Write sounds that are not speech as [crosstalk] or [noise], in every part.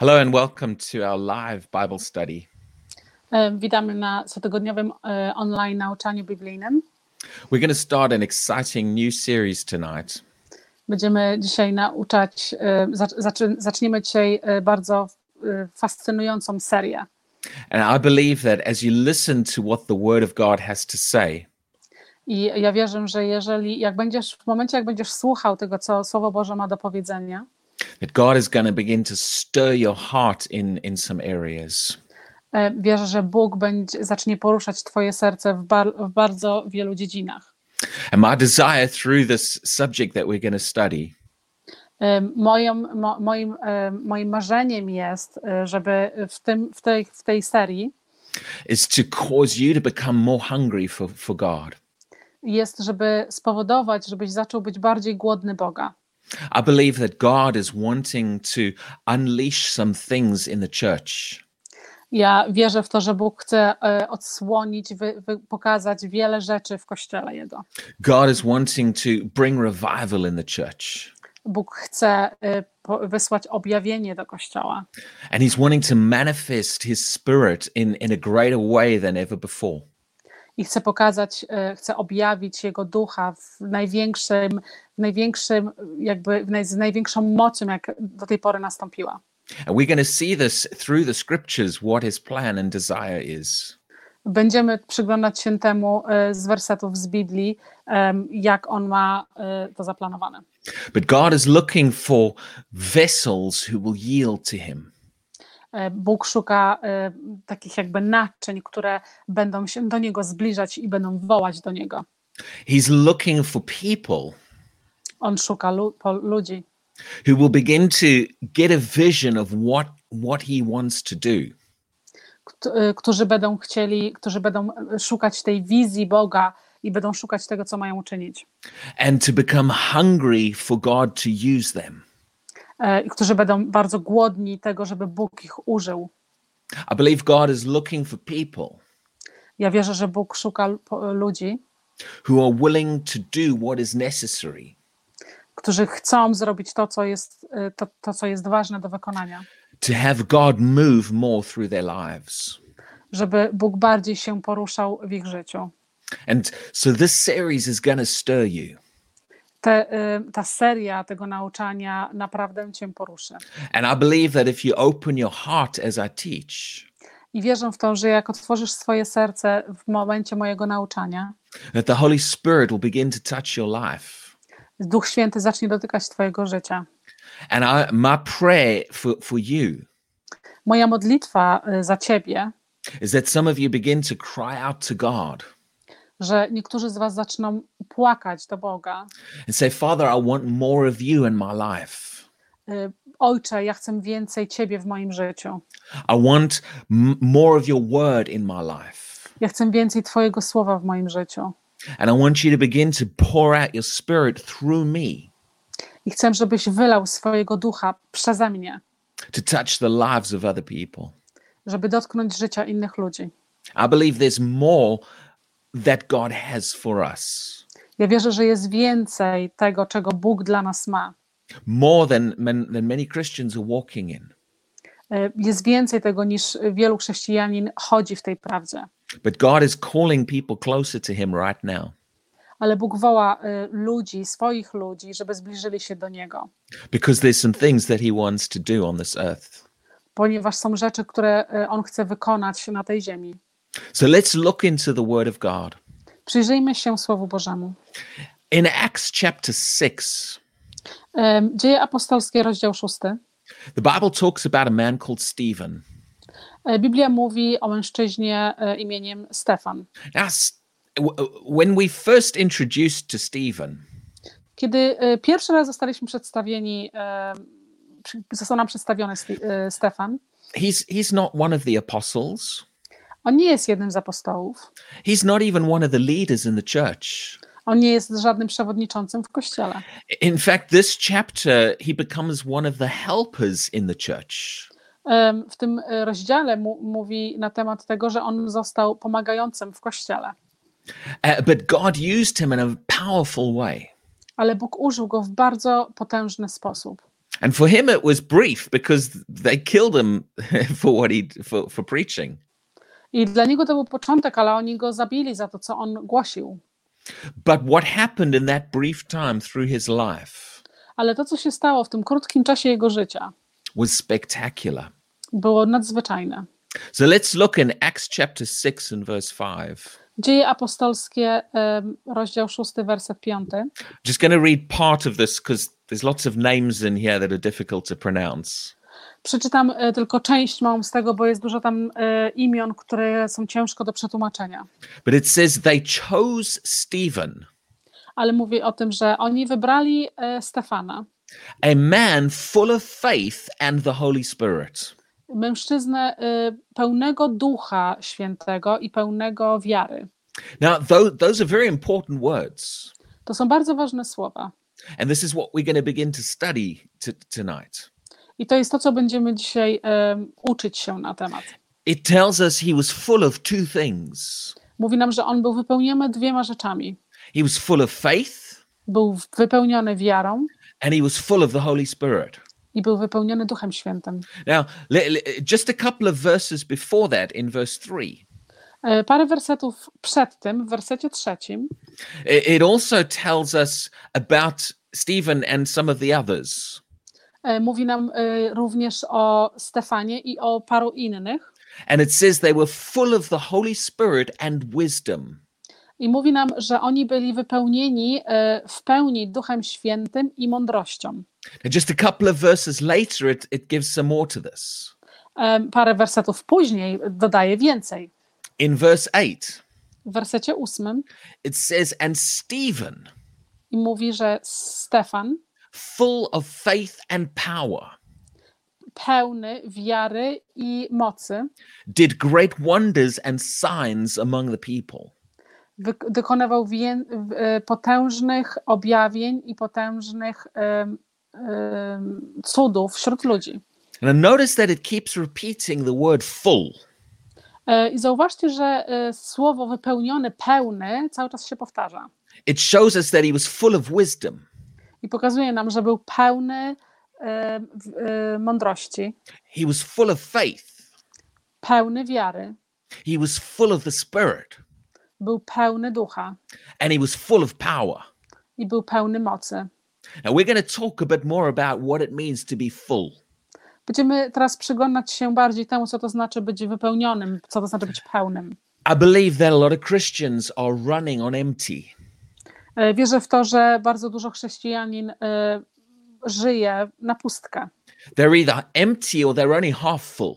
Hello and welcome to our live Bible study. E, Witamy na cotygodniowym e, online nauczaniu biblijnym. We're going to start an exciting new series tonight. Będziemy dzisiaj nauczać, e, zac- zaczy- zaczniemy dzisiaj e, bardzo fascynującą serię. And I believe that as you listen to what the Word of God has to say, I ja wierzę, że jeżeli, jak będziesz, w momencie, jak będziesz słuchał tego, co Słowo Boże ma do powiedzenia, that God is going to begin to stir your heart in, in some areas. e, wierzę, że Bóg będzie, zacznie poruszać Twoje serce w, bar, w bardzo wielu dziedzinach. And my desire through this subject that we're going to study E, Moją, mo, moim, e, moim marzeniem jest, żeby w, tym, w, tej, w tej serii is to cause you to become more hungry for, for God. jest, żeby spowodować, żebyś zaczął być bardziej głodny Boga. I believe that God is wanting to unleash some things in the church. Ja wierzę w to, że Bóg chce e, odsłonić, wy, wy, pokazać wiele rzeczy w kościele Jego. God is wanting to bring revival in the church. Bóg chce e, po- wysłać objawienie do kościoła And he's wanting to manifest his spirit in, in a greater way than ever before. I chce pokazać, e, chce objawić Jego ducha w największym, w największym jakby w naj, z największą mocą, jak do tej pory nastąpiła. And we're going to see this through the scriptures, what his plan and desire is. Będziemy przyglądać się temu e, z wersetów z Biblii, jak On ma e, to zaplanowane. But God is looking for vessels who will yield to him. E, Bóg szuka e, takich jakby naczyń, które będą się do Niego zbliżać i będą wołać do Niego. He's looking for people On szuka lu- ludzi, who will begin to get a vision of what, what he wants to do. e, którzy będą chcieli, którzy będą szukać tej wizji Boga i będą szukać tego, co mają uczynić. and to become hungry for God to use them. E, i Którzy będą bardzo głodni tego, żeby Bóg ich użył. I believe God is looking for people Ja wierzę, że Bóg szuka ludzi, who are willing to do what is necessary którzy chcą zrobić to, co jest, e, to, to, co jest ważne do wykonania. to have God move more through their lives. Żeby Bóg bardziej się poruszał w ich życiu. And so this series is going to stir you. Te, y, ta seria tego nauczania naprawdę cię poruszy. And I believe that if you open your heart as I teach, I wierzę w to, że jak otworzysz swoje serce w momencie mojego nauczania, that the Holy Spirit will begin to touch your life. Duch Święty zacznie dotykać Twojego życia. And I, my prayer for, for you Moja modlitwa y, za Ciebie, is that some of you begin to cry out to God że niektórzy z Was zaczną płakać do Boga. and say, Father, I want more of you in my life. Y, Ojcze, ja chcę więcej Ciebie w moim życiu. I want more of your word in my life. Ja chcę więcej Twojego słowa w moim życiu. And I want you to begin to pour out your spirit through me I chcę, żebyś wylał swojego ducha przeze mnie, to touch the lives of other people. żeby dotknąć życia innych ludzi. I believe there's more that God has for us, Ja wierzę, że jest więcej tego, czego Bóg dla nas ma. more than, than many Christians are walking in. E, Jest więcej tego niż wielu chrześcijanin chodzi w tej prawdzie. But God is calling people closer to Him right now Ale Bóg woła e, ludzi, swoich ludzi, żeby zbliżyli się do Niego, because there's some things that He wants to do on this earth. ponieważ są rzeczy, które e, On chce wykonać na tej ziemi. So let's look into the Word of God. Przyjrzyjmy się Słowu Bożemu. In Acts chapter 6, E, Dzieje apostolskie, rozdział 6. the Bible talks about a man called Stephen. E, Biblia mówi o mężczyźnie e, imieniem Stefan. Now, when we first introduced to Stephen, Kiedy e, pierwszy raz zostaliśmy przedstawieni, został nam przedstawiony Stefan, he's he's not one of the apostles. On nie jest jednym z apostołów. He's not even one of the leaders in the church. On nie jest żadnym przewodniczącym w kościele. In fact, this chapter he becomes one of the helpers in the church. W tym e, rozdziale mówi na temat tego, że on został pomagającym w kościele, Uh, but God used him in a powerful way. ale Bóg użył go w bardzo potężny sposób. And for him, it was brief because they killed him [laughs] for what he for, for preaching. I dla niego to był początek, ale oni go zabili za to, co on głosił. But what happened in that brief time through his life Ale to, co się stało w tym krótkim czasie jego życia, was spectacular. było nadzwyczajne. So let's look in Acts chapter 6 and verse 5. Dzieje apostolskie, rozdział 6, werset 5. Just going to read part of this because there's lots of names in here that are difficult to pronounce. Przeczytam e, tylko część małą z tego, bo jest dużo tam e, imion, które są ciężko do przetłumaczenia. But it says they chose Stephen, Ale mówi o tym, że oni wybrali e, Stefana, a man full of faith and the Holy Spirit. mężczyznę pełnego ducha świętego i pełnego wiary. Now, tho- those are very important words. To są bardzo ważne słowa. And this is what we're going to begin to study tonight. I to jest to, co będziemy dzisiaj em, uczyć się na temat. It tells us he was full of two things Mówi nam, że on był wypełniony dwiema rzeczami. he was full of faith Był wypełniony wiarą and he was full of the Holy Spirit. i był wypełniony Duchem Świętym. Now, just a couple of verses before that, in verse 3, E, Parę wersetów przed tym, w wersecie trzecim, it also tells us about Stephen and some of the others. E, mówi nam e, również o Stefanie i o paru innych. And it says they were full of the Holy Spirit and wisdom. I mówi nam, że oni byli wypełnieni e, w pełni Duchem Świętym i mądrością. Now, just a couple of verses later, it, it gives some more to this. Parę wersetów później dodaje więcej. In verse 8, W wersecie ósmym it says, And Stephen, i mówi, że Stefan, full of faith and power, pełny wiary i mocy, did great wonders and signs among the people. wy- wykonywał wię- w- e, potężnych objawień i potężnych em, em, cudów wśród ludzi. And notice that it keeps repeating the word full. E, I zauważcie, że e, słowo wypełniony, pełny cały czas się powtarza. It shows us that he was full of wisdom. I pokazuje nam, że był pełny e, e, mądrości, He was full of faith. pełny wiary, He was full of the Spirit. był pełny ducha And he was full of power. i był pełny mocy. Now, we're going to talk a bit more about what it means to be full. Będziemy teraz przyglądać się bardziej temu, co to znaczy być wypełnionym, co to znaczy być pełnym. I believe that a lot of Christians are running on empty. E, Wierzę w to, że bardzo dużo chrześcijanin e, żyje na pustkę, They're either empty or they're only half full.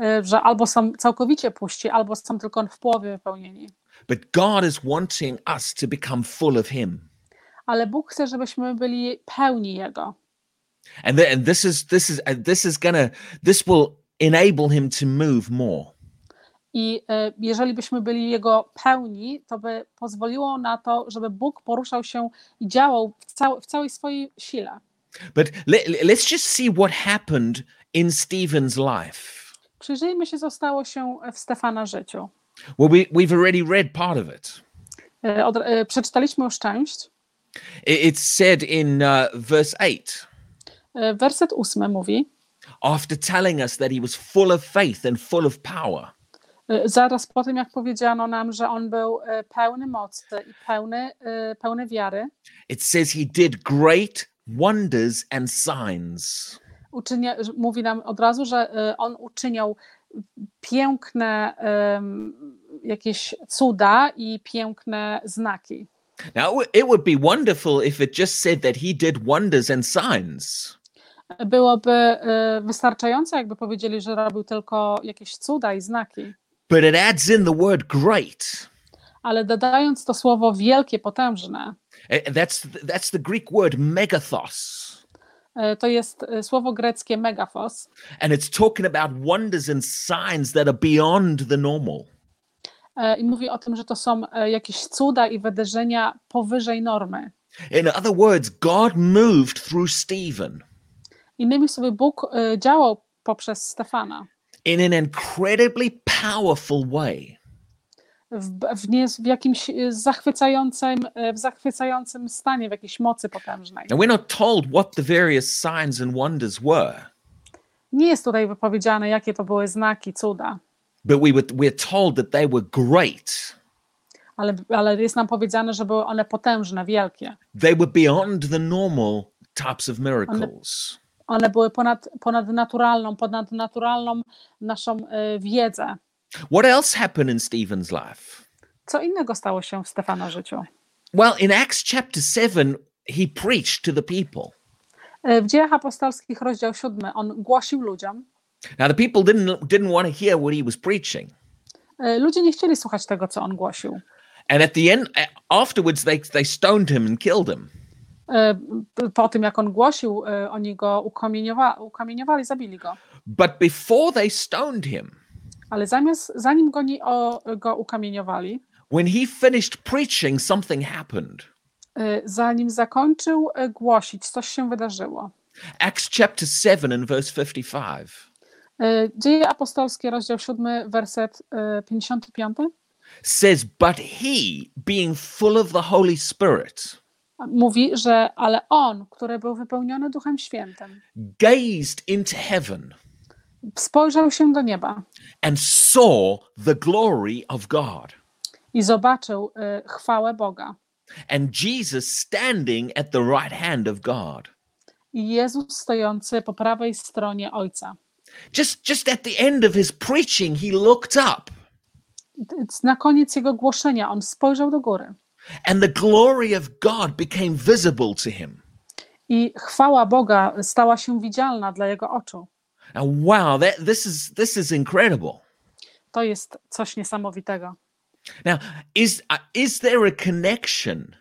e, że albo są całkowicie puści, albo są tylko w połowie wypełnieni. But God is wanting us to become full of Him. Ale Bóg chce, żebyśmy byli pełni Jego. And, th- and this is this is this is gonna this will enable Him to move more. I e, jeżeli byśmy byli Jego pełni, to by pozwoliło na to, żeby Bóg poruszał się i działał w, cał- w całej swojej sile. But let, let's just see what happened in Stephen's life. Przyjrzyjmy się, co stało się w Stefana życiu. Well, we, we've already read part of it. E, Od, e, przeczytaliśmy już część. It- It's said in uh, verse 8, E, Werset ósmy mówi, after telling us that he was full of faith and full of power. E, zaraz po tym, jak powiedziano nam, że on był e, pełny mocy i pełny, e, pełny wiary, It says he did great wonders and signs. uczynia, mówi nam od razu, że on uczyniał piękne em, jakieś cuda i piękne znaki. Now, it would- be wonderful if it just said that he did wonders and signs. Byłoby wystarczające, jakby powiedzieli, że robił tylko jakieś cuda i znaki, But it adds in the word great. ale dodając to słowo wielkie, potężne, Uh, That's that's the Greek word megathos. e, to jest e, słowo greckie megafos And it's talking about wonders and signs that are beyond the normal. e, i mówi o tym, że to są jakieś cuda i wydarzenia powyżej normy. In other words, God moved through Stephen Innymi słowy, Bóg działał poprzez Stefana in an incredibly powerful way. w, w, nie, w jakimś e, zachwycającym, e, w zachwycającym stanie, w jakiejś mocy potężnej. Now, we're not told what the various signs and wonders were, Nie jest tutaj wypowiedziane, jakie to były znaki, cuda, but we were, we're told that they were great. ale, ale jest nam powiedziane, że były one potężne, wielkie. They were beyond the normal types of miracles. One były ponad, ponadnaturalną, ponadnaturalną naszą e, wiedzę. What else happened in Stephen's life? Co innego stało się w Stefana życiu? Well, in Acts chapter 7, he preached to the people. E, W Dziejach Apostolskich, rozdział 7, on głosił ludziom. Now, the people didn't, didn't want to hear what he was preaching. E, Ludzie nie chcieli słuchać tego, co on głosił. And at the end, afterwards, they, they stoned him and killed him. E, Po tym, jak on głosił, e, oni go ukamieniowa- ukamieniowali, zabili go. But before they stoned him, Ale zamiast, zanim go, ni- o, go ukamieniowali, when he finished preaching, something happened. e, zanim zakończył głosić, coś się wydarzyło. Acts chapter 7 and verse 55. E, Dzieje apostolskie, rozdział 7, werset e, 55. says, But he, being full of the Holy Spirit, Mówi, że ale on, który był wypełniony Duchem Świętym, gazed into heaven spojrzał się do nieba and saw the glory of God i zobaczył e, chwałę Boga. and Jesus standing at the right hand of God. I Jezus stojący po prawej stronie Ojca. Just, just at the end of his preaching, he looked up Na koniec jego głoszenia on spojrzał do góry and the glory of God became visible to him. i chwała Boga stała się widzialna dla jego oczu. Now, wow, that, this, is, this is incredible. To jest coś niesamowitego. Now, is, uh, is there a connection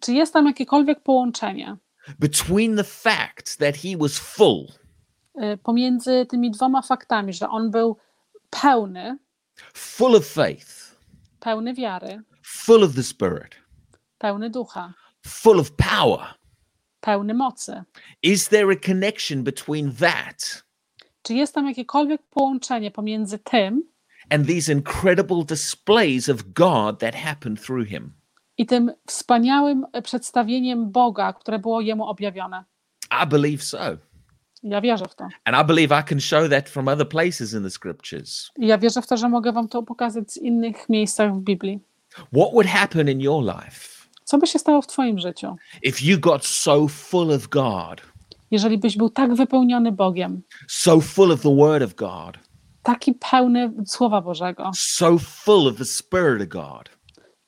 Czy jest tam jakiekolwiek połączenie between the fact that he was full y, pomiędzy tymi dwoma faktami, że on był pełny, full of faith, pełny wiary, full of the Spirit, pełny ducha, full of power. pełny mocy? Is there a connection between that Czy jest tam jakiekolwiek połączenie pomiędzy tym and these incredible displays of God that happened through him? i tym wspaniałym przedstawieniem Boga, które było jemu objawione? I believe so. Ja wierzę w to. And I believe I can show that from other places in the scriptures. I ja wierzę w to, że mogę wam to pokazać z innych miejscach w Biblii. What would happen in your life Co by się stało w twoim życiu, if you got so full of God, jeżeli byś był tak wypełniony Bogiem, so full of the Word of God, taki pełny Słowa Bożego, so full of the Spirit of God,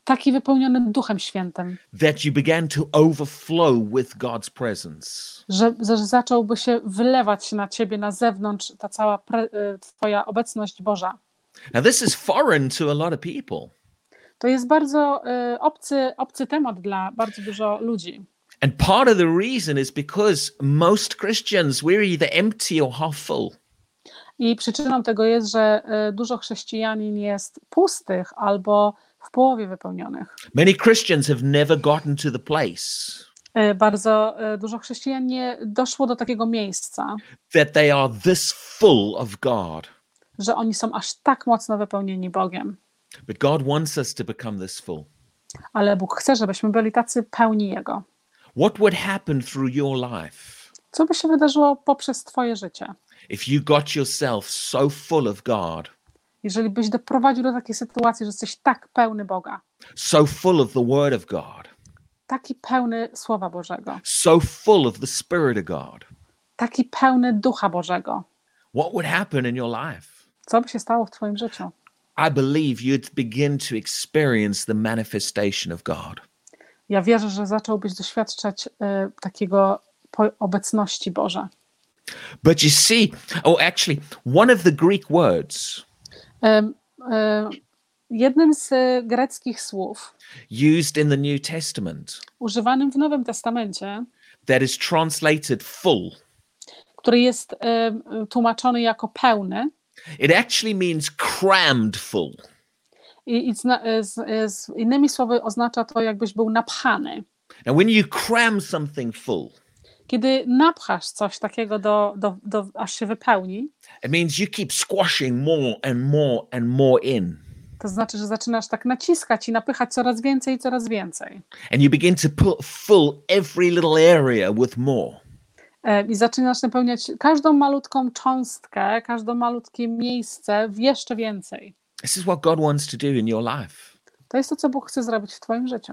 taki wypełniony Duchem Świętym, that you began to overflow with God's presence? że, że zacząłby się wylewać na ciebie na zewnątrz ta cała pre, y, twoja obecność Boża. Now, this is foreign to a lot of people. To jest bardzo y, obcy, obcy temat dla bardzo dużo ludzi. And part of the reason is because most Christians, we're either empty or half full. I przyczyną tego jest, że y, dużo chrześcijanin jest pustych albo w połowie wypełnionych. Many Christians have never gotten to the place Y, Bardzo dużo chrześcijan nie doszło do takiego miejsca, that they are this full of God. że oni są aż tak mocno wypełnieni Bogiem. But God wants us to become this full. Ale Bóg chce, żebyśmy byli tacy pełni Jego. What would happen through your life Co by się wydarzyło poprzez Twoje życie? if you got yourself so full of God, Jeżeli byś doprowadził do takiej sytuacji, że jesteś tak pełny Boga, so full of the Word of God, taki pełny Słowa Bożego, so full of the Spirit of God? taki pełny Ducha Bożego, What would happen in your life? co by się stało w Twoim życiu? I believe you'd begin to experience the manifestation of God. Ja wierzę, że zacząłbyś doświadczać y, takiego obecności Boża. But you see, oh, actually, one of the Greek words Ym, y, jednym z y, greckich słów used in the New Testament używanym w Nowym Testamencie, that is translated full, który jest y, tłumaczony jako pełny, it actually means crammed full. i, i zna, y, z, y, z innymi słowy oznacza to, jakbyś był napchany. Now, when you cram something full, Kiedy napchasz coś takiego, do, do, do, aż się wypełni, it means you keep squashing more and more and more in. To znaczy, że zaczynasz tak naciskać i napychać coraz więcej i coraz więcej. And you begin to fill every little area with more. E, I zaczynasz napełniać każdą malutką cząstkę, każde malutkie miejsce w jeszcze więcej. This is what God wants to do in your life. To jest to, co Bóg chce zrobić w Twoim życiu.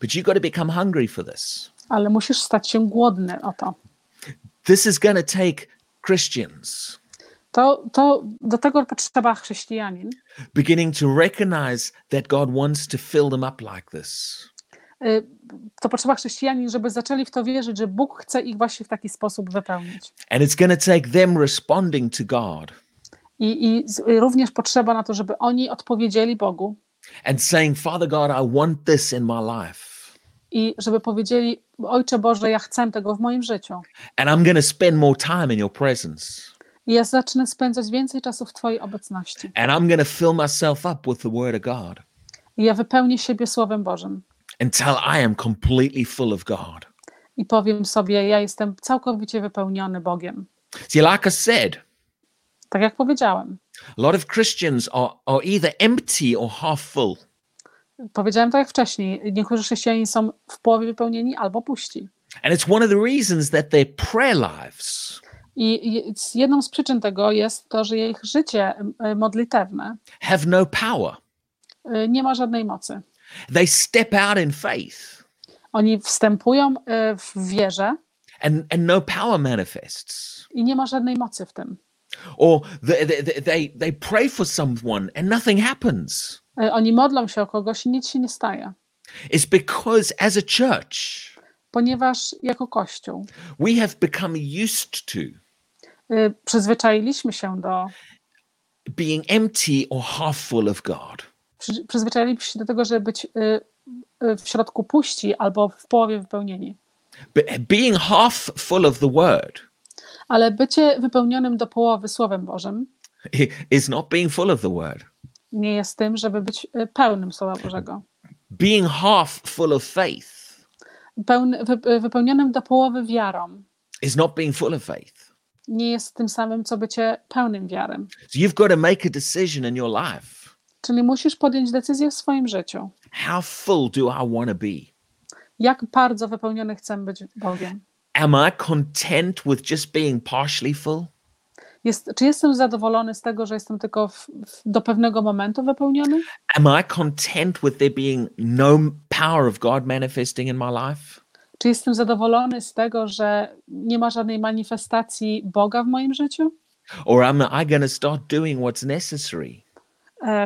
But you've got to become hungry for this. Ale musisz stać się głodny o to. This is going to take Christians To, to do tego potrzeba chrześcijanin. beginning to recognize that God wants to fill them up like this. Y, To potrzeba chrześcijanin, żeby zaczęli w to wierzyć, że Bóg chce ich właśnie w taki sposób wypełnić. And it's going to take them responding to God I, I y, również potrzeba na to, żeby oni odpowiedzieli Bogu and saying, Father God, I want this in my life. i żeby powiedzieli: Ojcze Boże, ja chcę tego w moim życiu. And I'm going to spend more time in your presence. I ja zacznę spędzać więcej czasu w Twojej obecności. And I'm going to fill myself up with the word of God I ja wypełnię siebie Słowem Bożym. Until I am completely full of God. I powiem sobie: Ja jestem całkowicie wypełniony Bogiem. See, like I said, Tak jak powiedziałem. a lot of Christians are, are either empty or half full. Powiedziałem tak jak wcześniej. Niektórzy chrześcijanie są w połowie wypełnieni albo puści. And it's one of the reasons that their prayer lives I jedną z przyczyn tego jest to, że ich życie modlitewne have no power. y, nie ma żadnej mocy. They step out in faith Oni wstępują y, w wierze and, and no power manifests. i nie ma żadnej mocy w tym. Or they, they, they, they pray for someone and nothing happens. Y, Oni modlą się o kogoś i nic się nie staje, It's because as a church, ponieważ jako Kościół we have become used to y, przyzwyczailiśmy się do, being empty or half full of God. Przy, przyzwyczailiśmy się do tego, żeby być y, y, w środku puści albo w połowie wypełnieni. Being half full of the word Ale bycie wypełnionym do połowy Słowem Bożym is not being full of the word. nie jest tym, żeby być y, pełnym Słowa Bożego. Being half full of faith Pełny, wy, wypełnionym do połowy wiarą is not being full of faith. nie jest tym samym, co bycie pełnym wiarą. So you've got to make a decision in your life. Czyli musisz podjąć decyzję w swoim życiu. How full do I want to be? Jak bardzo wypełniony chcę być Bogiem. Am I content with just being partially full? Jest, czy jestem zadowolony z tego, że jestem tylko w, w, do pewnego momentu wypełniony? Am I content with there being no power of God manifesting in my life? Czy jestem zadowolony z tego, że nie ma żadnej manifestacji Boga w moim życiu? Or am I going to start doing what's necessary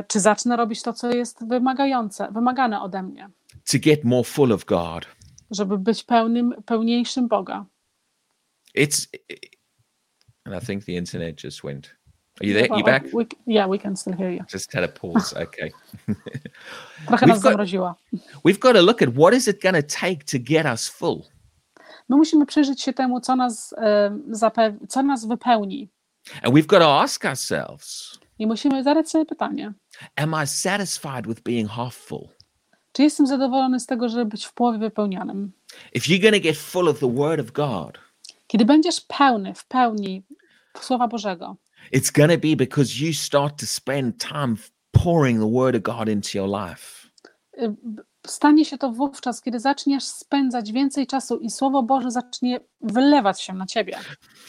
czy zacznę robić to, co jest wymagające, wymagane ode mnie, to get more full of God? żeby być pełnym, pełniejszym Boga? It's, and I think the internet just went. Are you there? You Well, back? We, yeah, we can still hear you. Just had a pause. Okay. [laughs] Trochę We've nas got- zamroziła. We've got to look at what is it going to take to get us full. My musimy przyjrzeć się temu, co nas, e, zapew- co nas wypełni. And we've got to ask ourselves I musimy zadać sobie pytanie, Am I satisfied with being half full? czy jestem zadowolony z tego, żeby być w połowie wypełnionym? If you're going to get full of the Word of God, Kiedy będziesz pełny, w pełni Słowa Bożego, it's going to be because you start to spend time pouring the Word of God into your life. y, stanie się to wówczas, kiedy zaczniesz spędzać więcej czasu i Słowo Boże zacznie wylewać się na ciebie.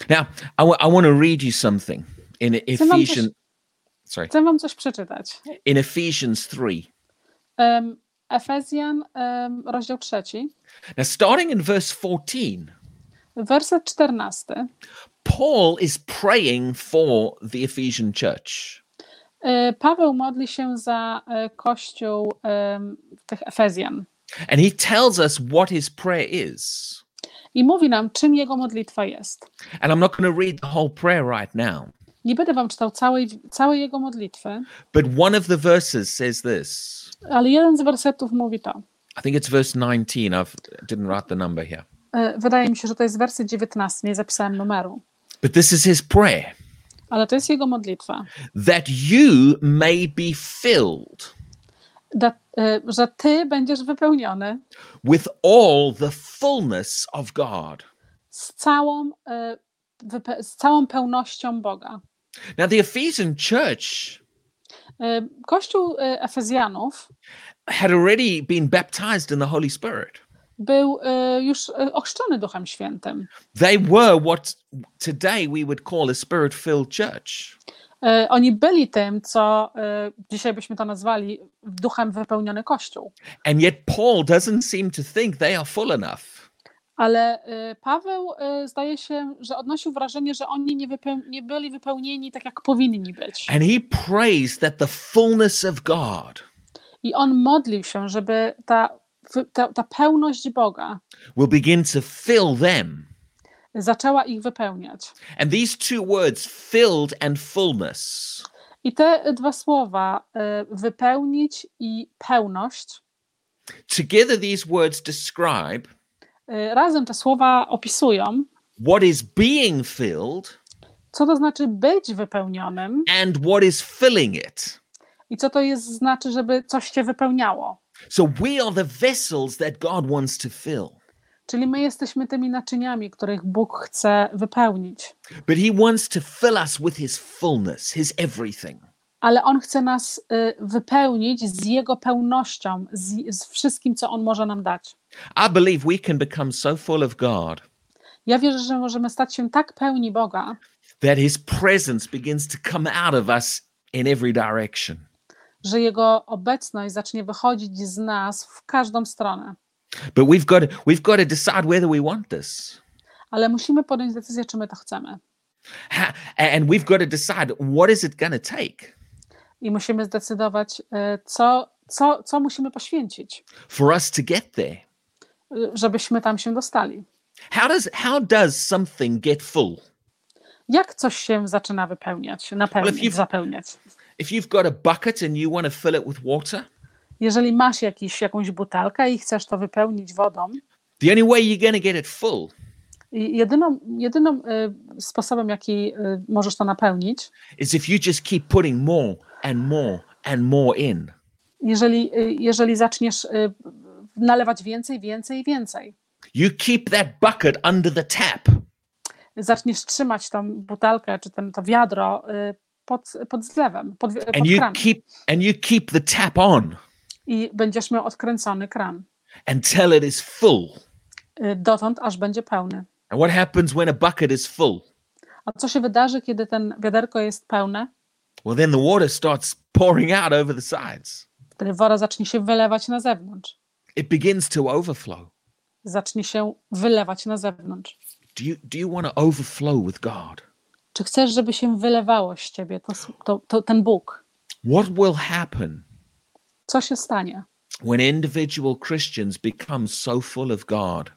Now, I want to read you something in Ephesians. Sorry, chcę wam coś przeczytać. in Ephesians 3. Um, Efezjan, um, rozdział trzeci, Now, starting in verse 14, werset czternasty. Paul is praying for the Ephesian church. Paweł modli się za kościół em, tych Efezjan And he tells us what his prayer is. i mówi nam, czym jego modlitwa jest. And I'm not going to read the whole prayer right now, Nie będę wam czytał całej, całej jego modlitwy, but one of the verses says this. ale jeden z wersetów mówi to. I think it's verse 19. I've didn't write the number here. Y, Wydaje mi się, że to jest werset 19, nie zapisałem numeru, But this is his prayer ale to jest jego modlitwa. that you may be filled Da, y, że ty będziesz wypełniony with all the fullness of God. z całą, wype- z całą pełnością Boga. Now, the Ephesian church E, Kościół e, Efezjanów had already been baptized in the Holy Spirit. był e, już ochrzczony Duchem Świętym. They were what today we would call a spirit filled church. Oni byli tym, co dzisiaj byśmy to nazwali duchem wypełniony Kościół. And yet Paul doesn't seem to think they are full enough. Ale e, Paweł e, zdaje się, że odnosił wrażenie, że oni nie, wypeł- nie byli wypełnieni tak, jak powinni być. And he prays that the fullness of God I on modlił się, żeby ta, ta, ta pełność Boga will begin to fill them. zaczęła ich wypełniać. And these two words, filled and fullness, I te dwa słowa, e, wypełnić i pełność, together these words describe razem te słowa opisują, what is being filled co to znaczy być wypełnionym and what is filling it. i co to jest znaczy, żeby coś cię wypełniało. So we are the vessels that God wants to fill. Czyli my jesteśmy tymi naczyniami, których Bóg chce wypełnić. But he wants to fill us with his fullness, his everything. Ale On chce nas y, wypełnić z Jego pełnością, z, z wszystkim, co On może nam dać. I believe we can become so full of God Ja wierzę, że możemy stać się tak pełni Boga, that his presence begins to come out of us in every direction. że Jego obecność zacznie wychodzić z nas w każdą stronę. But we've got to, we've got to decide whether we want this. Ale musimy podjąć decyzję, czy my to chcemy. And we've got to decide what is it going to take I musimy zdecydować, y, co, co, co musimy poświęcić, for us to get there. żebyśmy tam się dostali. How does how does something get full? Jak coś się zaczyna wypełniać, napełniać, you've- zapełniać? If you've got a bucket and you want to fill it with water, Jeżeli masz jakiś, jakąś butelkę i chcesz to wypełnić wodą, the only way you're to get it full jedyną, jedyną y, sposobem, jaki y, możesz to napełnić, is if you just keep putting more and more and more in. jeżeli, y, jeżeli zaczniesz y, nalewać więcej, więcej więcej. You keep that bucket under the tap Zaczniesz trzymać tą butelkę czy ten, to wiadro y, pod, pod zlewem, pod, pod and you kranem keep and you keep the tap on i będziesz miał odkręcony kran. until it is full. Dotąd, aż będzie pełny. And what happens when a bucket is full? A co się wydarzy, kiedy ten wiaderko jest pełne? Well, then the water starts pouring out over the sides. Wtedy woda zacznie się wylewać na zewnątrz. It begins to overflow. Zacznie się wylewać na zewnątrz. Do you do you want to overflow with God? Czy chcesz, żeby się wylewało z ciebie to, to, to, ten Bóg? What will happen Co się stanie, when individual Christians become so full of God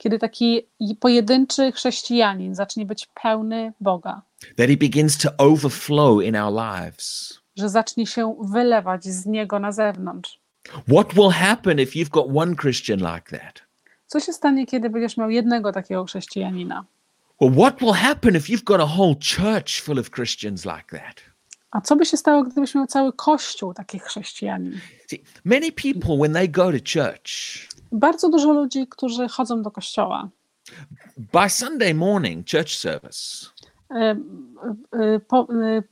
kiedy taki pojedynczy chrześcijanin zacznie być pełny Boga, that he begins to overflow in our lives? że zacznie się wylewać z niego na zewnątrz? What will happen if you've got one Christian like that? Co się stanie, kiedy będziesz miał jednego takiego chrześcijanina? Well, what will happen if you've got a whole church full of Christians like that? A co by się stało, gdybyś miał cały kościół takich chrześcijanin? See, many people, when they go to church, Bardzo dużo ludzi, którzy chodzą do kościoła, by Sunday morning, church service, y, y, po, y,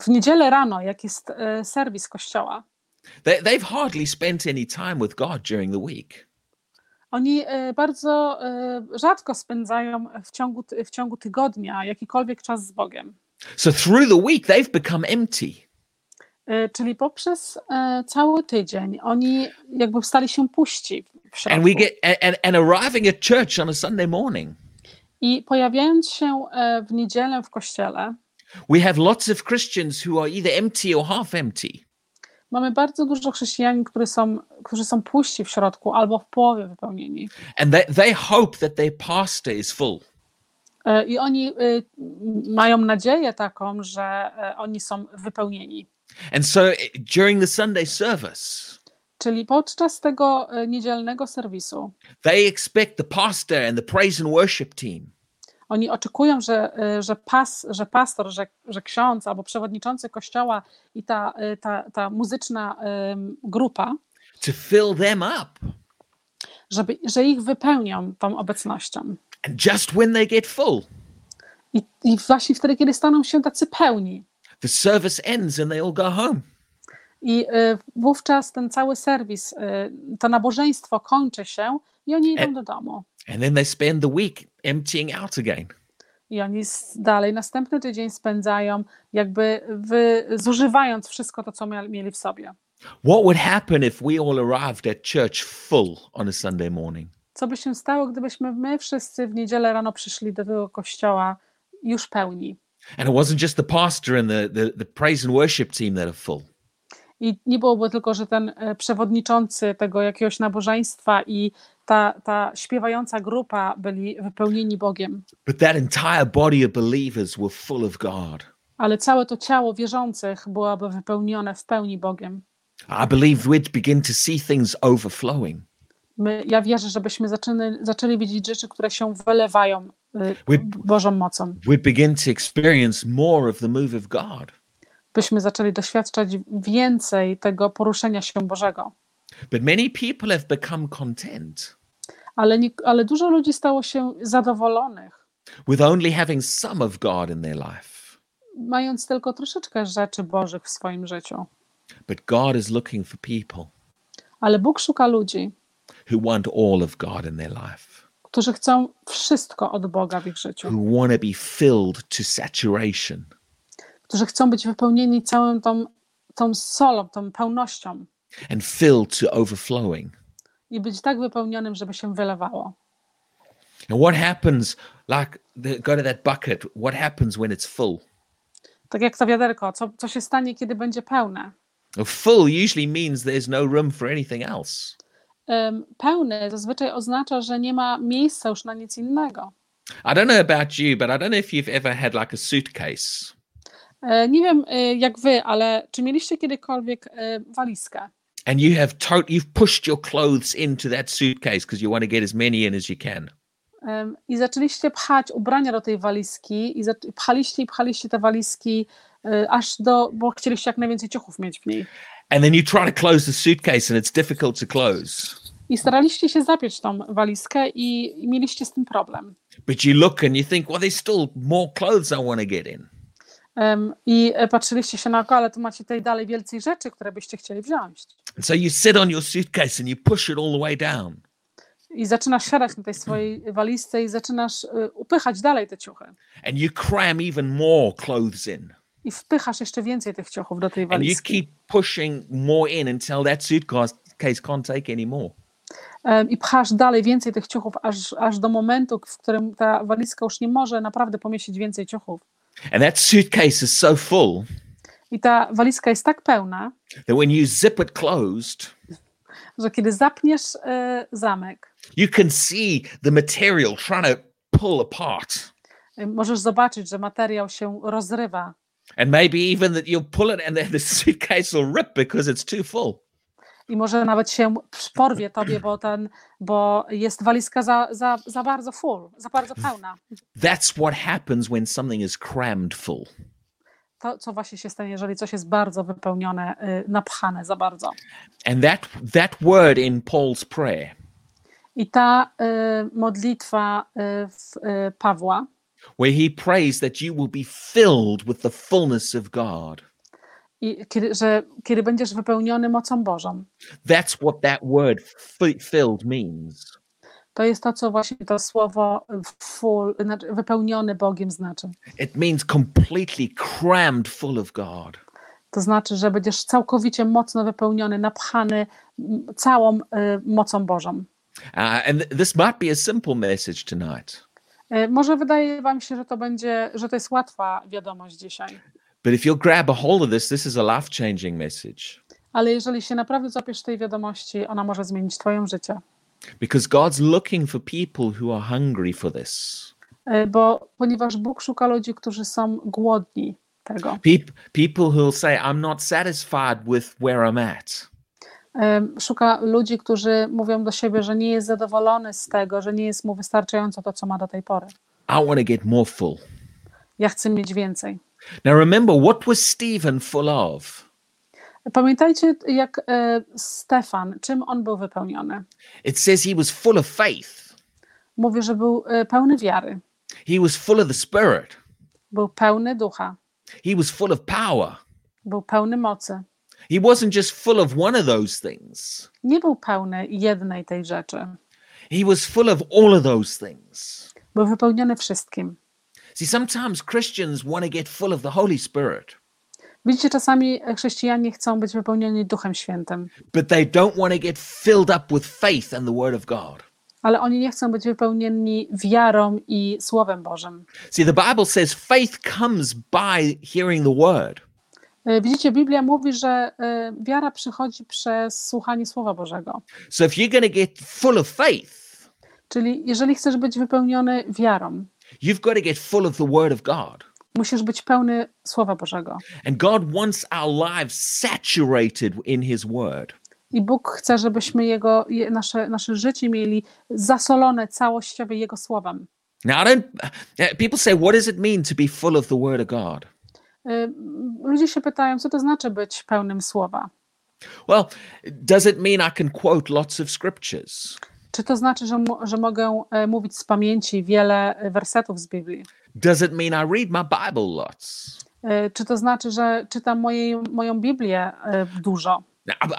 w niedzielę rano, jak jest serwis kościoła, they, they've hardly spent any time with God during the week. Oni bardzo rzadko spędzają w ciągu, w ciągu tygodnia jakikolwiek czas z Bogiem. So through the week, they've become empty. Y, Czyli poprzez y, cały tydzień oni jakby stali się puści w środku. And we get and, and, arriving at church on a Sunday morning, I pojawiając się y, w niedzielę w kościele, we have lots of Christians who are either empty or half empty. mamy bardzo dużo chrześcijanin, którzy są, którzy są puści w środku albo w połowie wypełnieni. And they, they hope that their pastor is full. I oni mają nadzieję taką, że oni są wypełnieni. And so eh, during the Sunday service, Czyli podczas tego y, niedzielnego serwisu they expect the pastor and the praise and worship team Oni oczekują, że, y, że, pas, że pastor, że, że ksiądz albo przewodniczący kościoła i ta, y, ta, ta muzyczna grupa, to fill them up. żeby, że ich wypełnią tą obecnością. And just when they get full, I, I właśnie wtedy, kiedy staną się tacy pełni, the service ends and they all go home. I y, wówczas ten cały serwis, y, to nabożeństwo kończy się i oni idą E- do domu. And then they spend the week emptying out again. I oni dalej następny tydzień spędzają, jakby wy, zużywając wszystko to, co mieli w sobie. What would happen if we all arrived at church full on a Sunday morning? Co by się stało, gdybyśmy my wszyscy w niedzielę rano przyszli do tego kościoła już pełni? And it wasn't just the pastor and the, the, the praise and worship team that are full. I nie byłoby tylko, że ten e, przewodniczący tego jakiegoś nabożeństwa i ta, ta śpiewająca grupa byli wypełnieni Bogiem, But that entire body of believers were full of God. ale całe to ciało wierzących byłoby wypełnione w pełni Bogiem. I believe we'd begin to see things overflowing. My, ja wierzę, żebyśmy zaczęli, zaczęli widzieć rzeczy, które się wylewają Bożą mocą. We'd begin to experience more of the move of God. Byśmy zaczęli doświadczać więcej tego poruszenia się Bożego. But many people have become content Ale, nie, ale dużo ludzi stało się zadowolonych, with only having some of God in their life. mając tylko troszeczkę rzeczy Bożych w swoim życiu. But God is looking for people Ale Bóg szuka ludzi, who want all of God in their life, którzy chcą wszystko od Boga w ich życiu, who want to be filled to saturation. którzy chcą być wypełnieni całą tą, tą solą, tą pełnością and filled to overflowing. i być tak wypełnionym, żeby się wylewało. And what happens, like, go to that bucket, what happens when it's full? Tak jak to wiaderko, co, co się stanie, kiedy będzie pełne? Full usually means there's no room for anything else. Pełny zazwyczaj oznacza, że nie ma miejsca już na nic innego. I don't know about you, but I don't know if you've ever had like a suitcase. E, Nie wiem e, jak wy, ale czy mieliście kiedykolwiek e, walizkę? And you have to- you've pushed your clothes into that suitcase because you want to get as many in as you can. I zaczęliście pchać ubrania do tej walizki i pchaliście i pchaliście te walizki aż do, bo chcieliście jak najwięcej ciuchów mieć w niej. And then you try to close the suitcase and it's difficult to close. I staraliście się zapiąć tą walizkę i, mieliście z tym problem. But you look and you think, well, there's still more clothes I want to get in. Em, I e, patrzyliście się naokoło, ale tu macie tutaj dalej więcej rzeczy, które byście chcieli wziąć. And so you sit on your suitcase and you push it all the way down. I zaczynasz siadać na tej swojej walizce i zaczynasz e, upychać dalej te ciuchy. and you cram even more clothes in I wpychasz jeszcze więcej tych ciuchów do tej and you walizki. keep pushing more in until that suitcase case can't take any more Em, I pchasz dalej więcej tych ciuchów, aż, aż do momentu, w którym ta walizka już nie może naprawdę pomieścić więcej ciuchów. and that suitcase is so full I ta walizka jest tak pełna, that when you zip it closed że kiedy zapniesz e, zamek, you can see the material trying to pull apart możesz zobaczyć, że materiał się rozrywa. And maybe even that you'll pull it and then the [laughs] suitcase will rip because it's too full I może nawet się porwie tobie, bo, ten, bo jest walizka za, za, za bardzo full, za bardzo pełna. that's what happens when something is crammed full To, co właśnie się stanie, jeżeli coś jest bardzo wypełnione, y, napchane za bardzo. and that that word in paul's prayer I ta y, modlitwa y, w, y, Pawła, where he prays that you will be filled with the fullness of god i kiedy, że kiedy będziesz wypełniony mocą Bożą, That's what that word filled means. to jest to, co właśnie to słowo full, znaczy wypełniony Bogiem znaczy. It means completely crammed full of God. To znaczy, że będziesz całkowicie mocno wypełniony, napchany całą y, mocą Bożą. Uh, and this might be a simple message tonight, Może wydaje wam się, że to będzie, że to jest łatwa wiadomość dzisiaj, but if you'll grab a hold of this, this is a life changing message ale jeżeli się naprawdę zapiesz tej wiadomości, ona może zmienić twoje życie. because God's looking for people who are hungry for this. Y, Bo ponieważ Bóg szuka ludzi, którzy są głodni tego. Peop- people who will say, I'm not satisfied with where I'm at. Szuka ludzi, którzy mówią do siebie, że nie jest zadowolony z tego, że nie jest mu wystarczająco to, co ma do tej pory. I want to get more full. Ja chcę mieć więcej. Now, remember, what was Stephen full of? Pamiętajcie, jak e, Stefan, czym on był wypełniony. It says he was full of faith, Mówi, że był e, pełny wiary, he was full of the Spirit, był pełny ducha, he was full of power. był pełny mocy, He wasn't just full of one of those things. Nie był pełny jednej tej rzeczy. He was full of all of those things. Był wypełniony wszystkim. See, sometimes Christians want to get full of the Holy Spirit, Widzicie, czasami chrześcijanie chcą być wypełnieni Duchem Świętym, but they don't want to get filled up with faith and the Word of God. ale oni nie chcą być wypełnieni wiarą i Słowem Bożym. See, the Bible says faith comes by hearing the Word. E, Widzicie, Biblia mówi, że e, wiara przychodzi przez słuchanie Słowa Bożego. So if you're going to get full of faith, Czyli jeżeli chcesz być wypełniony wiarą, you've got to get full of the Word of God. musisz być pełny Słowa Bożego. And God wants our lives saturated in His Word. I Bóg chce, żebyśmy jego, je- nasze, nasze życie mieli zasolone całościowo Jego Słowem. Now, I don't, uh, people say, what does it mean to be full of the Word of God? Y, Ludzie się pytają, co to znaczy być pełnym Słowa? Well, does it mean I can quote lots of scriptures? Czy to znaczy, że, że mogę e, mówić z pamięci wiele wersetów z Biblii? Does it mean I read my Bible lots? E, Czy to znaczy, że czytam mojej, moją Biblię e, dużo?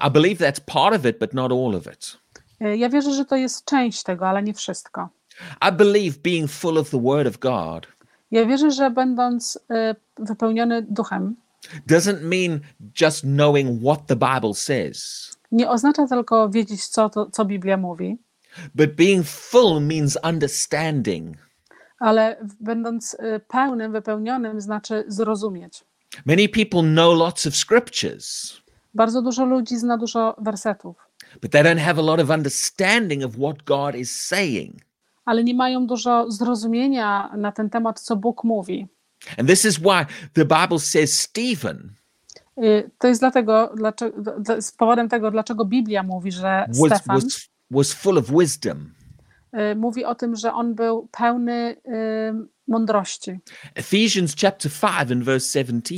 I, believe that's part of it, but not all of it. E, Ja wierzę, że to jest część tego, ale nie wszystko. I believe being full of the Word of God Ja wierzę, że będąc e, wypełniony duchem, doesn't mean just knowing what the Bible says, nie oznacza tylko wiedzieć, co, to, co Biblia mówi, but being full means understanding. ale będąc e, pełnym, wypełnionym, znaczy zrozumieć. Many people know lots of scriptures, Bardzo dużo ludzi zna dużo wersetów, but they don't have a lot of understanding of what God is saying. Ale nie mają dużo zrozumienia na ten temat, co Bóg mówi. And this is why the Bible says Stephen Y, To jest dlatego, dlaczego, dla- z powodem tego, dlaczego Biblia mówi, że was, Stefan was, was full of wisdom. y, mówi o tym, że on był pełny y, mądrości. Ephesians chapter 5 and verse 17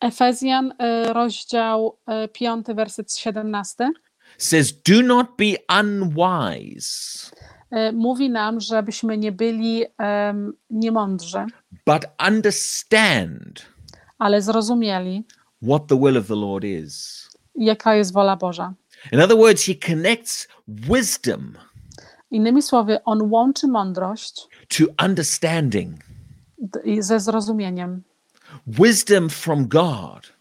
Efezjan, rozdział 5, werset 17, says, Do not be unwise, mówi nam, żebyśmy nie byli em, niemądrzy, but understand ale zrozumieli, what the will of the Lord is. jaka jest wola Boża. In other words, he connects wisdom Innymi słowy, on łączy mądrość to understanding, ze zrozumieniem. wisdom from God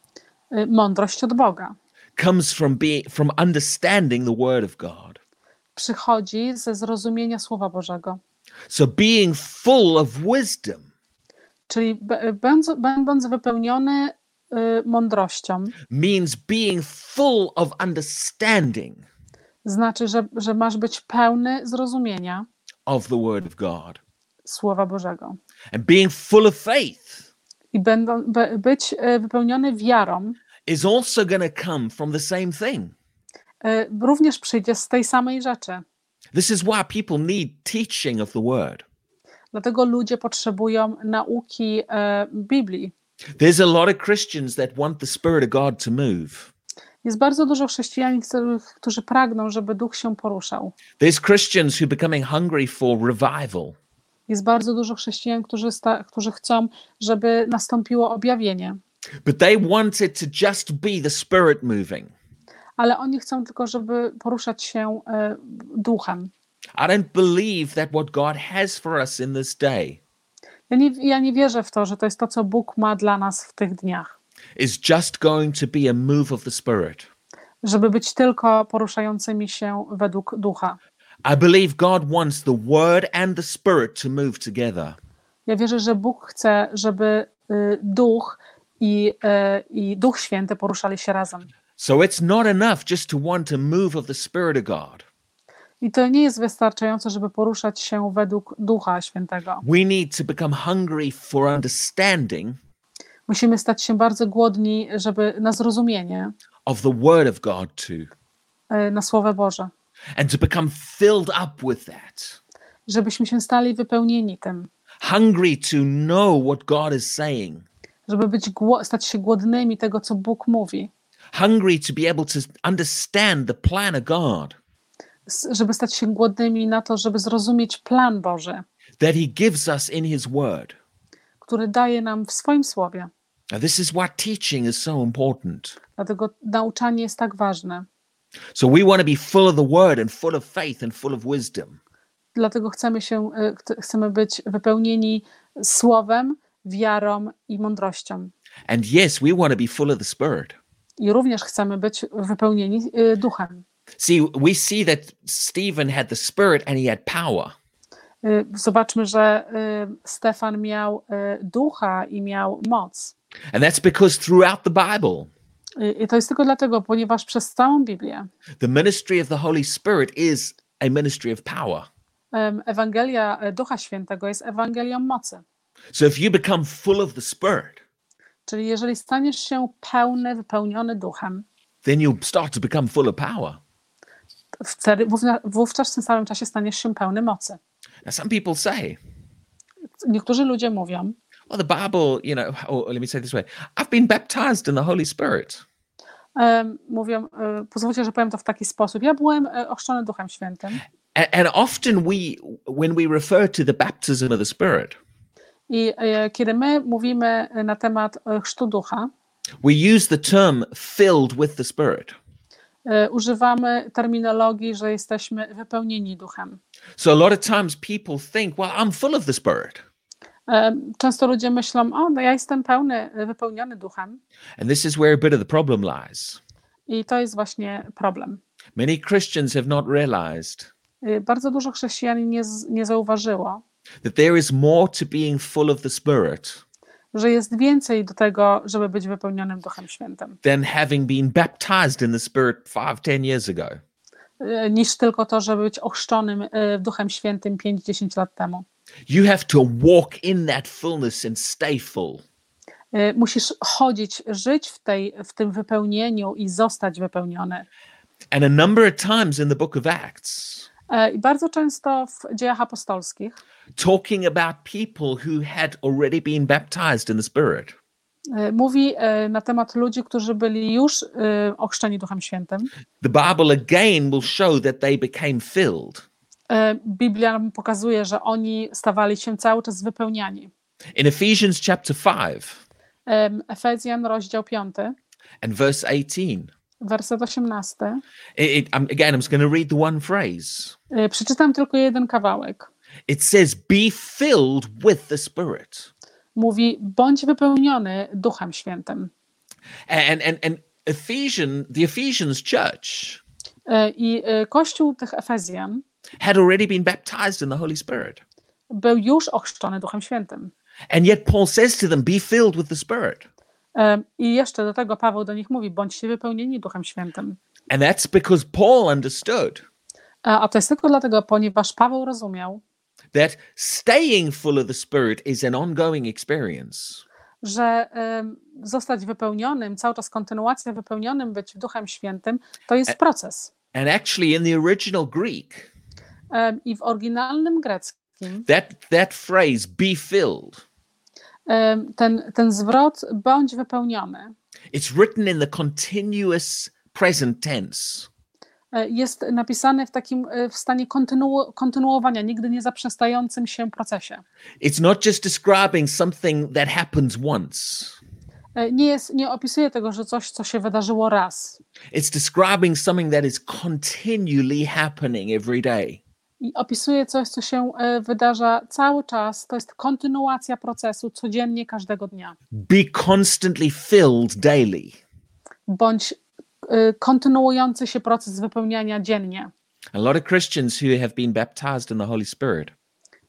Y, Mądrość od Boga comes from being from understanding the word of God. Przychodzi ze zrozumienia Słowa Bożego. So being full of wisdom Czyli będąc, wypełniony y, mądrością, means being full of understanding znaczy, że, że masz być pełny zrozumienia of the word of God. Słowa Bożego. And being full of faith I będą, be, być y, wypełniony wiarą is also going to come from the same thing. Y, również przyjdzie z tej samej rzeczy. This is why people need teaching of the word. Dlatego ludzie potrzebują nauki e, Biblii. There's a lot of Christians that want the Spirit of God to move. Jest bardzo dużo chrześcijan, którzy- pragną, żeby duch się poruszał. There's Christians who becoming hungry for revival. Jest bardzo dużo chrześcijan, którzy, sta, którzy chcą, żeby nastąpiło objawienie, But they want it to just be the Spirit moving. Ale oni chcą tylko, żeby poruszać się e, duchem. I don't believe that what God has for us in this day Ja nie, ja nie wierzę w to, że to jest to, co Bóg ma dla nas w tych dniach. is just going to be a move of the Spirit. Żeby być tylko poruszającymi się według ducha. I believe God wants the Word and the Spirit to move together. Ja wierzę, że Bóg chce, żeby y, duch i, y, i duch święty poruszali się razem. So it's not enough just to want a move of the Spirit of God. I to nie jest wystarczające, żeby poruszać się według ducha świętego. We need to become hungry for understanding Musimy stać się bardzo głodni, żeby na zrozumienie, of the Word of God too, y, na Słowo Boże. and to become filled up with that. Żebyśmy się stali wypełnieni tym. Hungry to know what God is saying. Żeby być, gło- stać się głodnymi tego, co Bóg mówi. Hungry to be able to understand the plan of God Żeby stać się głodnymi na to, żeby zrozumieć plan Boży, that He gives us in His Word. który daje nam w swoim Słowie. Now, this is why teaching is so important. Dlatego nauczanie jest tak ważne. So we want to be full of the word and full of faith and full of wisdom. Dlatego chcemy się, ch- chcemy być wypełnieni słowem, wiarą i mądrością. And yes, we want to be full of the Spirit. I również chcemy być wypełnieni y, duchem. See, we see that Stephen had the Spirit and he had power. Y, Zobaczmy, że y, Stefan miał ducha i miał moc. And that's because throughout the Bible, I to jest tylko dlatego, ponieważ przez całą Biblię the ministry of the Holy Spirit is a ministry of power. Ewangelia Ducha Świętego jest Ewangelią mocy. So if you become full of the Spirit, Czyli jeżeli staniesz się pełny, wypełniony duchem, then you'll start to become full of power. wtedy, wówczas w tym samym czasie staniesz się pełny mocy. Now, some people say, Niektórzy ludzie mówią, well, the Bible, you know, or let me say this way I've been baptized in the Holy Spirit. mówią, e, pozwólcie, że powiem to w taki sposób. Ja byłem e, ochrzczony Duchem Świętym And often we, when we refer to the baptism of the Spirit, i e, kiedy my mówimy na temat e, chrztu Ducha, we use the term filled with the Spirit. e, używamy terminologii, że jesteśmy wypełnieni Duchem. So a lot of times people think, well, I'm full of the Spirit. Często ludzie myślą, o, no ja jestem pełny, wypełniony Duchem And this is where a bit of the problem lies. i to jest właśnie problem. Many Christians have not realized Bardzo dużo chrześcijanin nie, nie zauważyło, that there is more to being full of the Spirit że jest więcej do tego, żeby być wypełnionym Duchem Świętym, than having been baptized in the Spirit five, ten years ago. e, niż tylko to, żeby być ochrzczonym e, Duchem Świętym 5-10 lat temu. You have to walk in that fullness and stay full. E, Musisz chodzić, żyć w, tej, w tym wypełnieniu i zostać wypełniony. And a number of times in the book of Acts, I bardzo często w dziejach apostolskich talking about people who had already been baptized in the Spirit. e, mówi e, na temat ludzi, którzy byli już e, ochrzczeni Duchem Świętym. The Bible again will show that they became filled. E, Biblia nam pokazuje, że oni stawali się cały czas wypełniani. In Ephesians chapter 5 Em, Efezjan, rozdział 5, and verse 18, werset 18. it, it- I'm, again, I'm just going to read the one phrase. E, Przeczytam tylko jeden kawałek. It says, Be filled with the Spirit. Mówi, bądź wypełniony Duchem Świętym. And, and, and Ephesian, the Ephesians church E, I e, kościół tych Efezjan had already been baptized in the Holy Spirit. był już ochrzczony Duchem Świętym. And yet Paul says to them, Be filled with the Spirit. E, I jeszcze do tego Paweł do nich mówi, bądźcie wypełnieni Duchem Świętym. And that's because Paul understood A, a to jest tylko dlatego, ponieważ Paweł rozumiał, that staying full of the Spirit is an ongoing experience. że em, zostać wypełnionym, cały czas kontynuacja wypełnionym być Duchem Świętym, to jest proces. And actually, in the original Greek, Em, I w oryginalnym greckim that, that phrase, be filled, ten, ten zwrot bądź wypełniony it's written in the continuous present tense. e, jest napisany w takim e, w stanie kontynu, kontynuowania, nigdy nie zaprzestającym się procesie. It's not just describing something that happens once, E, Nie, jest, nie opisuje tego, że coś, co się wydarzyło raz. it's describing something that is continually happening every day. I opisuje coś, co się e, wydarza cały czas. To jest kontynuacja procesu codziennie, każdego dnia. Be constantly filled daily. Bądź e, kontynuujący się proces wypełniania dziennie. A lot of Christians who have been baptized in the Holy Spirit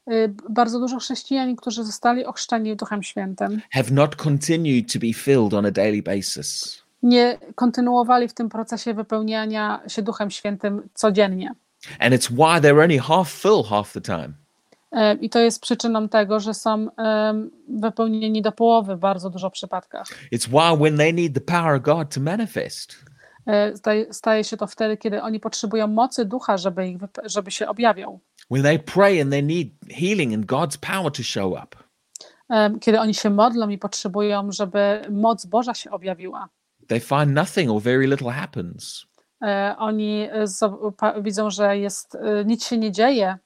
E, Bardzo dużo chrześcijanin, którzy zostali ochrzczeni Duchem Świętym, have not continued to be filled on a daily basis. nie kontynuowali w tym procesie wypełniania się Duchem Świętym codziennie. And it's why they're only half full half the time. E, I to jest przyczyną tego, że są em, wypełnieni do połowy w bardzo dużo przypadkach. It's why when they need the power of God to manifest, E, Staje, staje się to wtedy, kiedy oni potrzebują mocy ducha, żeby, ich, żeby się objawiał. when they pray and they need healing and God's power to show up, Em, Kiedy oni się modlą i potrzebują, żeby moc Boża się objawiła. they find nothing or very little happens. E, Oni e, widzą, że jest, e, nic się nie dzieje.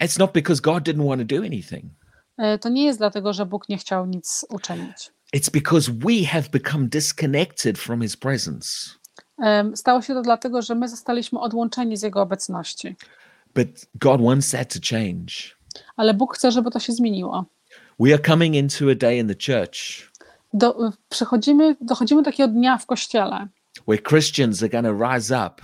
It's not because God didn't want to do anything. To nie jest dlatego, że Bóg nie chciał nic uczynić. It's because we have become disconnected from his presence. Stało się to dlatego, że my zostaliśmy odłączeni z Jego obecności. But God wants that to change. Ale Bóg chce, żeby to się zmieniło. We are coming into a day in the church Do, przechodzimy, dochodzimy do takiego dnia w Kościele, where Christians are going to rise up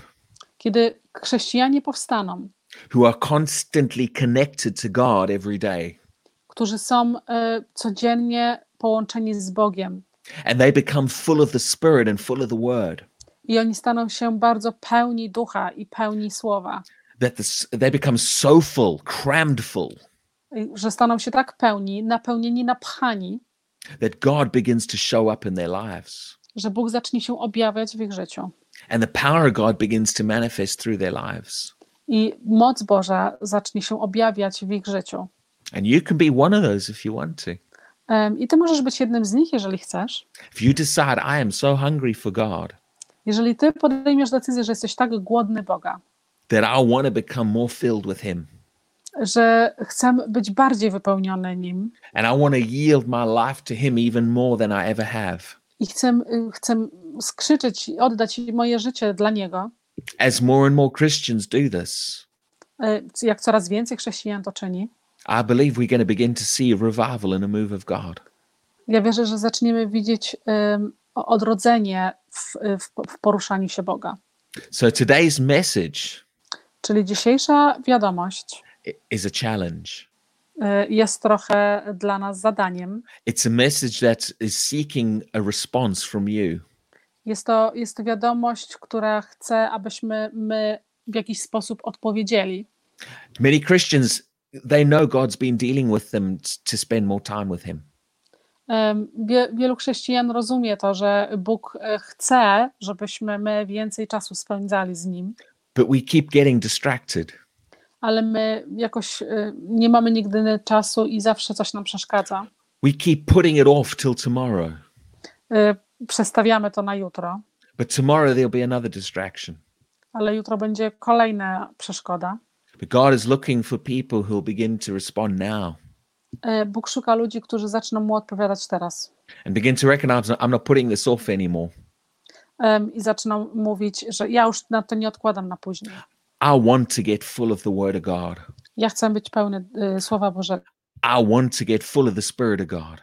kiedy chrześcijanie powstaną, who are constantly connected to God every day. którzy są e, codziennie połączeni z Bogiem And they become full of the Spirit and full of the Word. i oni staną się bardzo pełni ducha i pełni słowa. That the, they become so full, crammed full, Że staną się tak pełni, napełnieni, napchani, that God begins to show up in their lives. Że Bóg zacznie się objawiać w ich życiu. And the power of God begins to manifest through their lives. I moc Boża zacznie się objawiać w ich życiu. And you can be one of those if you want to. I ty możesz być jednym z nich, jeżeli chcesz. If you decide, I am so hungry for God Jeżeli ty podejmiesz decyzję, że jesteś tak głodny Boga, that I want to become more filled with Him. że chcę być bardziej wypełniony nim And I want to yield my life to Him even more than I ever have. I chcę, y, chcę skrzyczeć i oddać moje życie dla Niego, As more and more Christians do this, y, jak coraz więcej chrześcijan to czyni, I believe we're going to begin to see a revival and a move of God. ja wierzę, że zaczniemy widzieć ym, odrodzenie w, w, w poruszaniu się Boga. So today's message Czyli dzisiejsza wiadomość is a challenge. Y, jest trochę dla nas zadaniem. It's a message that is seeking a response from you. Jest to, jest to wiadomość, która chce, abyśmy my w jakiś sposób odpowiedzieli. Many Christians, they know God's been dealing with them to spend more time with Him. Wie, wielu chrześcijan rozumie to, że Bóg e, chce, żebyśmy my więcej czasu spędzali z Nim, But we keep getting distracted. Ale my jakoś e, nie mamy nigdy czasu i zawsze coś nam przeszkadza. We keep putting it off till tomorrow. E, Przestawiamy to na jutro, But tomorrow there'll be another distraction. ale jutro będzie kolejna przeszkoda. But God is looking for people begin to respond now E, Bóg szuka ludzi, którzy zaczną mu odpowiadać teraz and begin to recognize I'm not putting this off anymore. I zaczną mówić, że ja już na to nie odkładam na później. I want to get full of the Word of God. Ja chcę być pełny e, Słowa Bożego. I want to get full of the Spirit of God.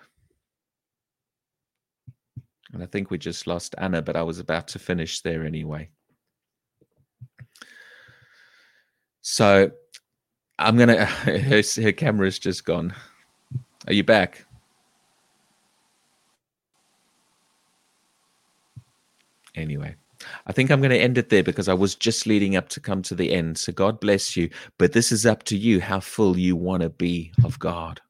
And I think we just lost Anna, but I was about to finish there anyway. So I'm going [laughs] to, her, her camera's just gone. Are you back? Anyway, I think I'm going to end it there because I was just leading up to come to the end. So God bless you. But this is up to you how full you want to be of God.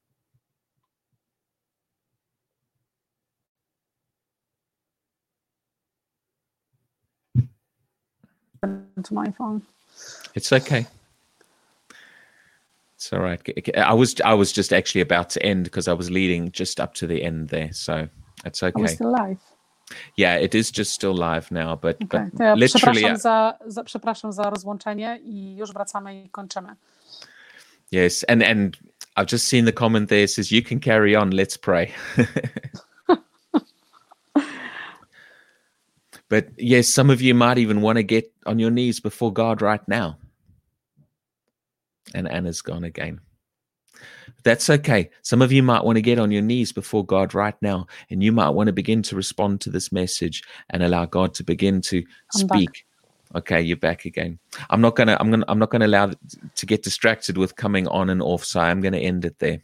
to my phone. It's okay. It's all right. I was I was just actually about to end because I was leading just up to the end there. So we okay. still live? Yeah, it is just still live now, but Okay. but ja literally, przepraszam za, za, przepraszam za rozłączenie i już wracamy i kończymy. yes. And and I've just seen the comment there it says you can carry on. Let's pray. [laughs] but yes, some of you might even want to get on your knees before God right now. And Anna's gone again. That's okay. Some of you might want to get on your knees before God right now, and you might want to begin to respond to this message and allow God to begin to I'm back. speak. Okay, you're back again. I'm not gonna. I'm gonna. I'm not gonna allow to get distracted with coming on and off. So I'm gonna end it there.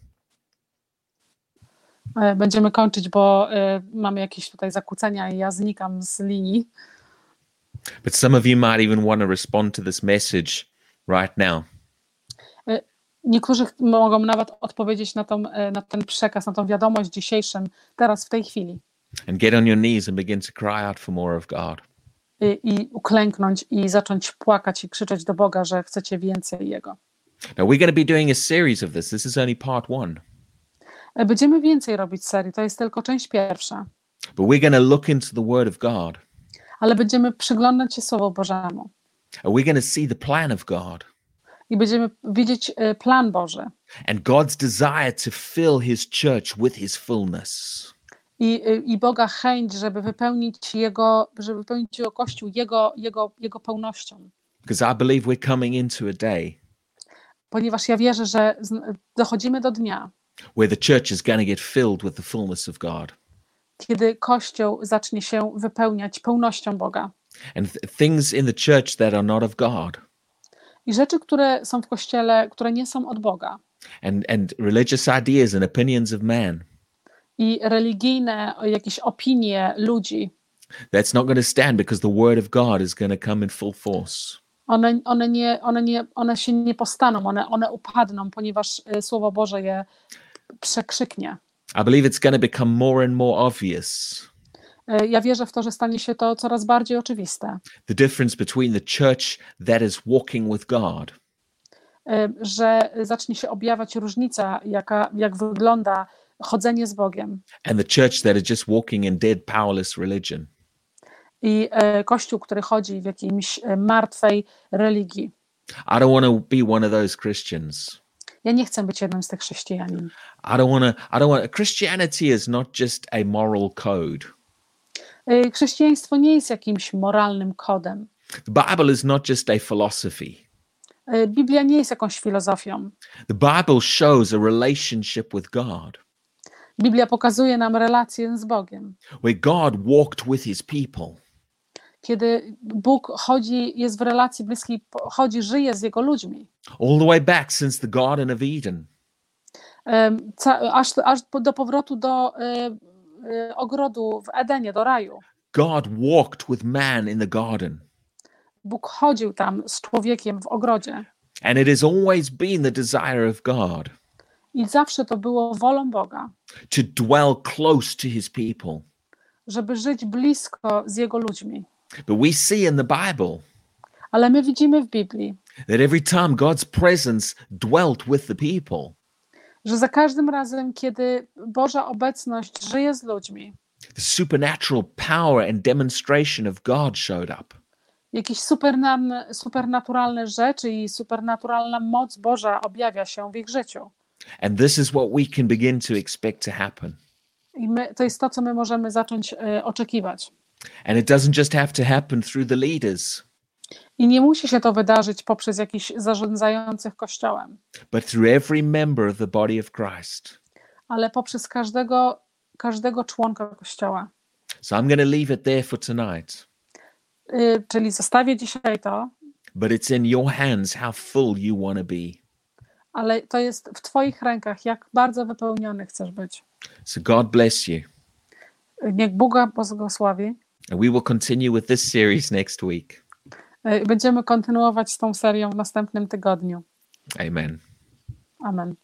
Będziemy kończyć, bo e, mamy jakieś tutaj zakłócenia i ja znikam z linii. But some of you might even want to respond to this message right now. Niektórzy mogą nawet odpowiedzieć na, tą, e, na ten przekaz, na tą wiadomość dzisiejszym, teraz w tej chwili. and get on your knees and begin to cry out for more of God. I, I uklęknąć i zacząć płakać i krzyczeć do Boga, że chcecie więcej Jego. Now, we're going to be doing a series of this. This is only part one, E, Będziemy więcej robić serii, to jest tylko część pierwsza, but we're going to look into the Word of God ale będziemy przyglądać się Słowu Bożemu and we're going to see the plan of God i będziemy widzieć e, plan Boży and God's desire to fill His church with His fullness. i, i Boga chęć, żeby wypełnić Jego, żeby wypełnić Jego Kościół Jego, Jego, Jego pełnością. Because I believe we're coming into a day Ponieważ ja wierzę, że dochodzimy do dnia, where the church is going to get filled with the fullness of God. kiedy Kościół zacznie się wypełniać pełnością Boga. And th- things in the church that are not of God I rzeczy, które są w Kościele, które nie są od Boga, and, and religious ideas and opinions of man, i religijne jakieś opinie ludzi, that's not going to stand because the word of God is going to come in full force. one, one, nie, one, nie, one się nie postaną, one, one upadną, ponieważ y, Słowo Boże je przekrzyknie. I believe it's going to become more and more obvious Ja wierzę w to, że stanie się to coraz bardziej oczywiste, the difference between the church that is walking with God y, że zacznie się objawiać różnica, jaka, jak wygląda chodzenie z Bogiem and the church that is just walking in dead, powerless religion. i y, Kościół, który chodzi w jakiejś martwej religii. I don't want to be one of those Christians. Ja nie chcę być jednym z tych chrześcijanin. I don't want to, I don't want, Christianity is not just a moral code. Y, Chrześcijaństwo nie jest jakimś moralnym kodem. The Bible is not just a philosophy. Y, Biblia nie jest jakąś filozofią. The Bible shows a relationship with God Biblia pokazuje nam relację z Bogiem. where God walked with his people. Kiedy Bóg chodzi, jest w relacji bliskiej, chodzi, żyje z jego ludźmi. all the way back since the Garden of Eden. Em, ca- Aż, aż do powrotu do y, ogrodu w Edenie, do raju. God walked with man in the garden. Bóg chodził tam z człowiekiem w ogrodzie. And it has always been the desire of God I zawsze to było wolą Boga, to dwell close to his people. żeby żyć blisko z jego ludźmi. But we see in the Bible Ale my widzimy w Biblii, that every time God's presence dwelt with the people, że za każdym razem, kiedy Boża obecność żyje z ludźmi, the supernatural power and demonstration of God showed up. jakieś supernaturalne rzeczy i supernaturalna moc Boża objawia się w ich życiu. And this is what we can begin to expect to happen. I my, to jest to, co my możemy zacząć e, oczekiwać. And it doesn't just have to happen through the leaders, I nie musi się to wydarzyć poprzez jakichś zarządzających Kościołem, but through every member of the body of Christ. ale poprzez każdego, każdego członka Kościoła. So I'm going to leave it there for tonight. Y, Czyli zostawię dzisiaj to, But it's in your hands how full you want to be. ale to jest w Twoich rękach, jak bardzo wypełniony chcesz być. So God bless you. Niech Boga błogosławi. And we will continue with this series next week. Y, Będziemy kontynuować z tą serią w następnym tygodniu. Amen. Amen.